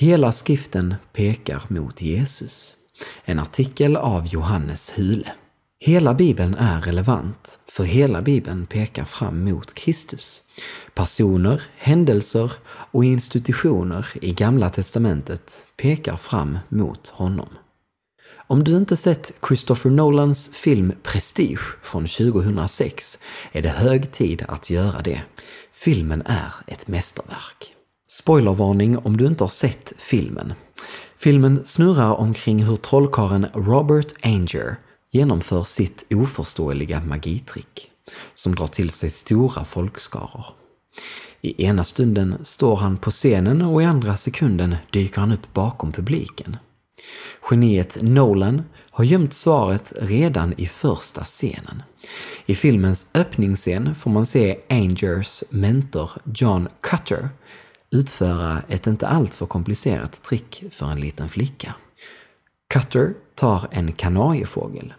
Hela skriften pekar mot Jesus. En artikel av Johannes Hule. Hela Bibeln är relevant, för hela Bibeln pekar fram mot Kristus. Personer, händelser och institutioner i Gamla Testamentet pekar fram mot honom. Om du inte sett Christopher Nolans film Prestige från 2006 är det hög tid att göra det. Filmen är ett mästerverk. Spoilervarning om du inte har sett filmen. Filmen snurrar omkring hur trollkaren Robert Anger genomför sitt oförståeliga magitrick som drar till sig stora folkskaror. I ena stunden står han på scenen och i andra sekunden dyker han upp bakom publiken. Geniet Nolan har gömt svaret redan i första scenen. I filmens öppningsscen får man se Angers mentor John Cutter utföra ett inte alltför komplicerat trick för en liten flicka. Cutter tar en kanariefågel,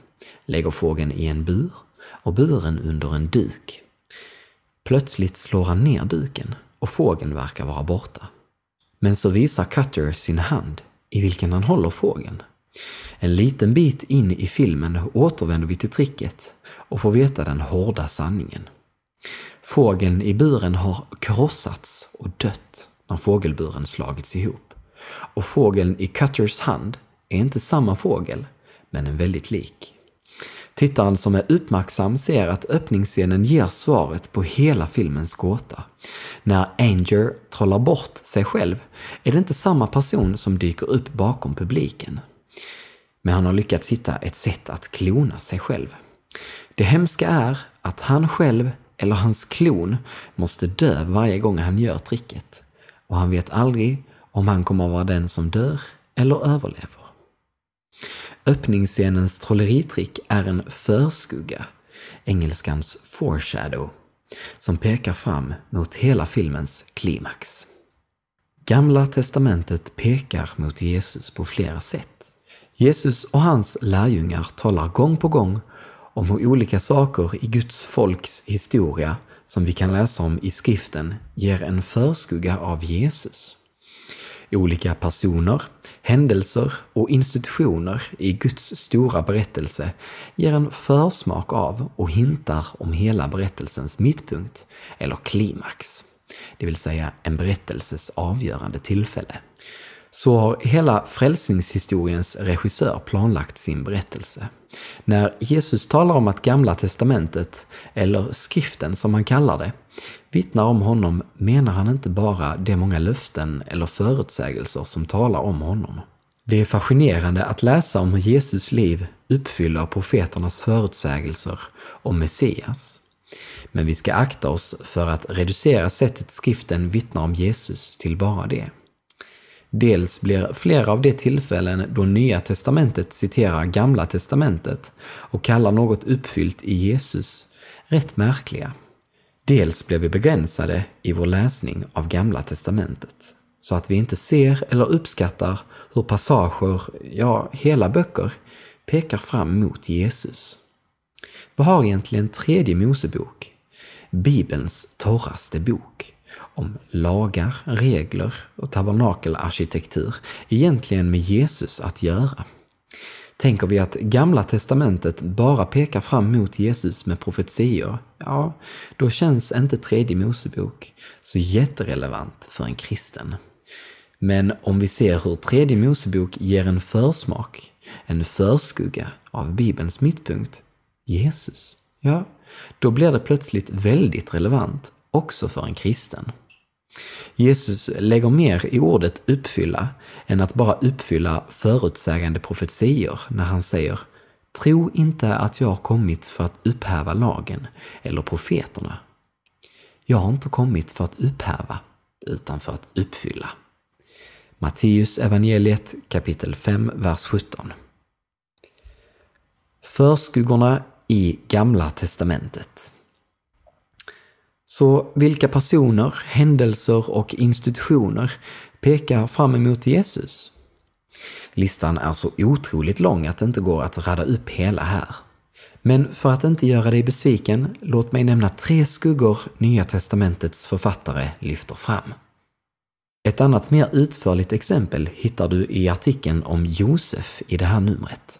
lägger fågeln i en bur och buren under en duk. Plötsligt slår han ner duken och fågeln verkar vara borta. Men så visar Cutter sin hand i vilken han håller fågeln. En liten bit in i filmen återvänder vi till tricket och får veta den hårda sanningen. Fågeln i buren har krossats och dött när fågelburen slagits ihop. Och fågeln i Cutters hand är inte samma fågel, men en väldigt lik. Tittaren som är uppmärksam ser att öppningsscenen ger svaret på hela filmens gåta. När Anger trollar bort sig själv är det inte samma person som dyker upp bakom publiken. Men han har lyckats hitta ett sätt att klona sig själv. Det hemska är att han själv, eller hans klon, måste dö varje gång han gör tricket. Och han vet aldrig om han kommer att vara den som dör eller överlever. Öppningsscenens trolleritrick är en förskugga, engelskans foreshadow, som pekar fram mot hela filmens klimax. Gamla testamentet pekar mot Jesus på flera sätt. Jesus och hans lärjungar talar gång på gång om hur olika saker i Guds folks historia som vi kan läsa om i skriften ger en förskugga av Jesus. Olika personer, händelser och institutioner i Guds stora berättelse ger en försmak av och hintar om hela berättelsens mittpunkt, eller klimax, det vill säga en berättelses avgörande tillfälle. Så har hela frälsningshistoriens regissör planlagt sin berättelse. När Jesus talar om att Gamla Testamentet, eller skriften som han kallar det, vittnar om honom menar han inte bara de många löften eller förutsägelser som talar om honom. Det är fascinerande att läsa om hur Jesus liv uppfyller profeternas förutsägelser om Messias. Men vi ska akta oss för att reducera sättet skriften vittnar om Jesus till bara det. Dels blir flera av de tillfällen då Nya Testamentet citerar Gamla Testamentet och kallar något uppfyllt i Jesus rätt märkliga. Dels blir vi begränsade i vår läsning av Gamla Testamentet, så att vi inte ser eller uppskattar hur passager, ja, hela böcker, pekar fram mot Jesus. Vad har egentligen Tredje Mosebok, Bibelns torraste bok, om lagar, regler och tabernakelarkitektur egentligen med Jesus att göra? Tänker vi att Gamla Testamentet bara pekar fram mot Jesus med profetior, ja, då känns inte Tredje Mosebok så jätterelevant för en kristen. Men om vi ser hur Tredje Mosebok ger en försmak, en förskugga av Bibelns mittpunkt, Jesus, ja, då blir det plötsligt väldigt relevant också för en kristen. Jesus lägger mer i ordet uppfylla än att bara uppfylla förutsägande profetior när han säger Tro inte att jag har kommit för att upphäva lagen eller profeterna. Jag har inte kommit för att upphäva, utan för att uppfylla. Matteus evangeliet kapitel 5, vers 17. Förskuggorna i Gamla testamentet. Så vilka personer, händelser och institutioner pekar fram emot Jesus? Listan är så otroligt lång att det inte går att rada upp hela här. Men för att inte göra dig besviken, låt mig nämna tre skuggor Nya Testamentets författare lyfter fram. Ett annat mer utförligt exempel hittar du i artikeln om Josef i det här numret,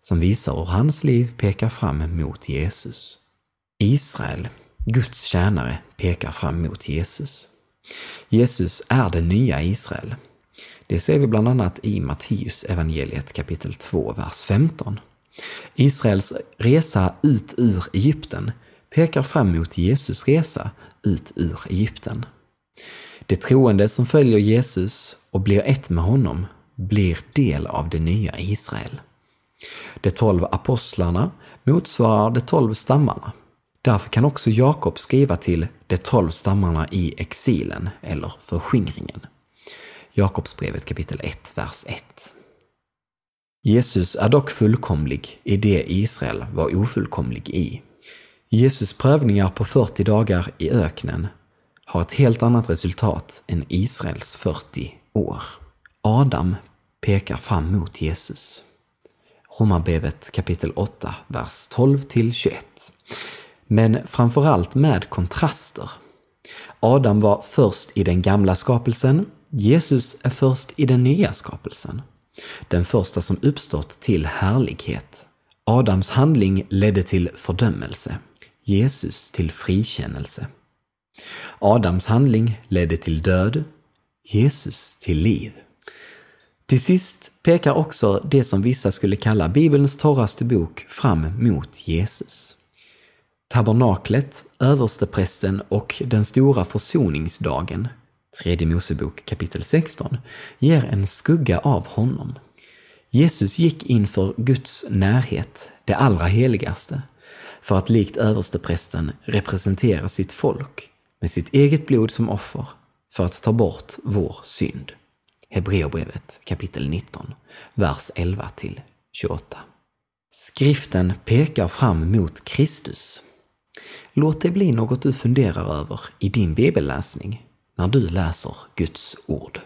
som visar hur hans liv pekar fram mot Jesus. Israel, Guds tjänare, pekar fram mot Jesus. Jesus är det nya Israel. Det ser vi bland annat i Matteus evangeliet kapitel 2, vers 15. Israels resa ut ur Egypten pekar fram mot Jesus resa ut ur Egypten. De troende som följer Jesus och blir ett med honom blir del av det nya Israel. De tolv apostlarna motsvarar de tolv stammarna. Därför kan också Jakob skriva till de tolv stammarna i exilen eller förskingringen. Jakobsbrevet kapitel 1, vers 1. Jesus är dock fullkomlig i det Israel var ofullkomlig i. Jesus prövningar på 40 dagar i öknen har ett helt annat resultat än Israels 40 år. Adam pekar fram mot Jesus. Romarbrevet kapitel 8, vers 12 till 21. Men framförallt med kontraster. Adam var först i den gamla skapelsen, Jesus är först i den nya skapelsen. Den första som uppstått till härlighet. Adams handling ledde till fördömelse, Jesus till frikännelse. Adams handling ledde till död, Jesus till liv. Till sist pekar också det som vissa skulle kalla Bibelns torraste bok fram mot Jesus. Tabernaklet, översteprästen och den stora försoningsdagen, tredje Mosebok kapitel 16, ger en skugga av honom. Jesus gick inför Guds närhet, det allra heligaste, för att likt översteprästen representera sitt folk med sitt eget blod som offer för att ta bort vår synd. Hebreerbrevet kapitel 19, vers 11 till 28. Skriften pekar fram mot Kristus. Låt det bli något du funderar över i din bibelläsning när du läser Guds ord.